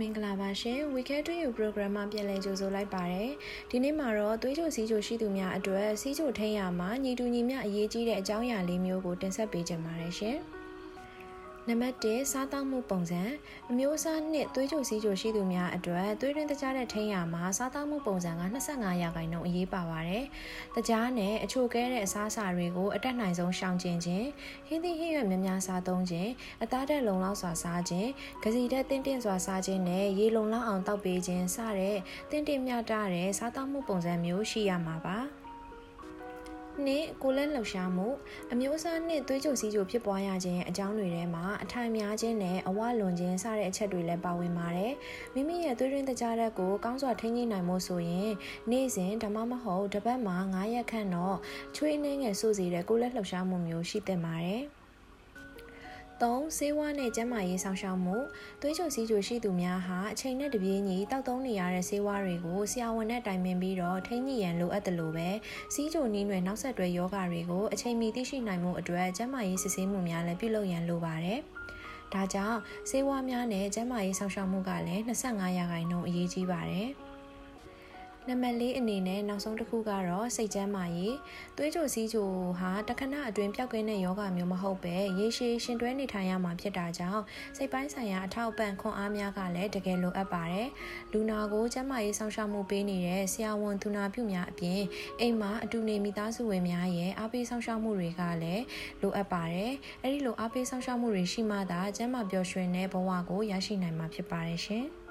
မင်္ဂလာပါရှင် We Care to You program မှာပြန်လည်ကြိုဆိုလိုက်ပါတယ်ဒီနေ့မှာတော့သွေးကြိုစီးကြိုရှိသူများအတွက်စီးကြိုထိန်ရမှာညီတူညီမျှအရေးကြီးတဲ့အကြောင်းအရာလေးမျိုးကိုတင်ဆက်ပေးကြပါရရှင်။ နံပါတ်1စားသောက်မှုပုံစံအမျိုးအစားနှစ်သွေးကြိုစီးကြိုရှိသူများအတွက်သွေးတွင်းတကြားတဲ့ထိန်းရမှာစားသောက်မှုပုံစံက25ရာခိုင်နှုန်းအရေးပါပါတယ်။တကြားနဲ့အချိုကဲတဲ့အစားအစာတွေကိုအတက်နိုင်ဆုံးရှောင်ကျဉ်ခြင်းဟင်းသီးဟင်းရွက်များများစားသုံးခြင်းအသားတက်လုံလောက်စွာစားခြင်းကစီတက်တင်းတင်းစွာစားခြင်းနဲ့ရေလုံလောက်အောင်တောက်ပေးခြင်းစတဲ့တင်းတင်းမြတာတဲ့စားသောက်မှုပုံစံမျိုးရှိရမှာပါ။ နှစ်ကိုလက်လှူရှားမှုအမျိုးအစားနှစ်သွေးကြိုစီးကြိုဖြစ်ပွားရခြင်းအကြောင်းတွေထဲမှာအထိုင်များခြင်းနဲ့အဝလွန်ခြင်းစတဲ့အချက်တွေလည်းပါဝင်ပါတယ်မိမိရဲ့သွေးရင်းတကြားရက်ကိုကောင်းစွာထိန်းသိမ်းနိုင်မှုဆိုရင်နေ့စဉ်ဓမ္မမဟုတ်တစ်ပတ်မှာ9ရက်ခန့်တော့ချွေးနှင်းငယ်စိုးစီတဲ့ကိုလက်လှူရှားမှုမျိုးရှိသင့်ပါတယ် 3ဆေးဝါးနဲ့ကျန်းမာရေးဆောင်ရှောက်မှုသွေးကြိုစီးကြိုရှိသူများဟာအချိန်နဲ့တပြေးညီတောက်သုံးနေရတဲ့ဆေးဝါးတွေကိုဆရာဝန်နဲ့တိုင်ပင်ပြီးတော့ထိန်းညှိရန်လိုအပ်တယ်လို့ပဲစီးကြိုနည်းနွယ်နောက်ဆက်တွဲယောဂတွေကိုအချိန်မီသိရှိနိုင်မှုအတွက်ကျန်းမာရေးစစ်ဆေးမှုများလည်းပြုလုပ်ရန်လိုပါတယ်။ဒါကြောင့်ဆေးဝါးများနဲ့ကျန်းမာရေးဆောင်ရှောက်မှုကလည်း25ရာခိုင်နှုန်းအရေးကြီးပါတယ်။ နံပါတ်၄အနေနဲ့နောက်ဆုံးတစ်ခုကတော့စိတ်ကျန်းမာရေးသွေးကြိုစီးကြိုဟာတခဏအတွင်းပျောက်ကင်းတဲ့ယောဂမျိုးမဟုတ်ပဲရေရှည်ရှင်တွဲနေထိုင်ရမှာဖြစ်တာကြောင့်စိတ်ပိုင်းဆိုင်ရာအထောက်အပံ့ခွန်အားများကလည်းတကယ်လိုအပ်ပါတယ်လူနာကိုကျန်းမာရေးဆောင်ရှောက်မှုပေးနေတဲ့ဆရာဝန်သူနာပြုများအပြင်အိမ်မှာအတူနေမိသားစုဝင်များရဲ့အားပေးဆောင်ရှောက်မှုတွေကလည်းလိုအပ်ပါတယ်အဲ့ဒီလိုအားပေးဆောင်ရှောက်မှုတွေရှိမှသာကျန်းမာပျော်ရွှင်တဲ့ဘဝကိုရရှိနိုင်မှာဖြစ်ပါတယ်ရှင်။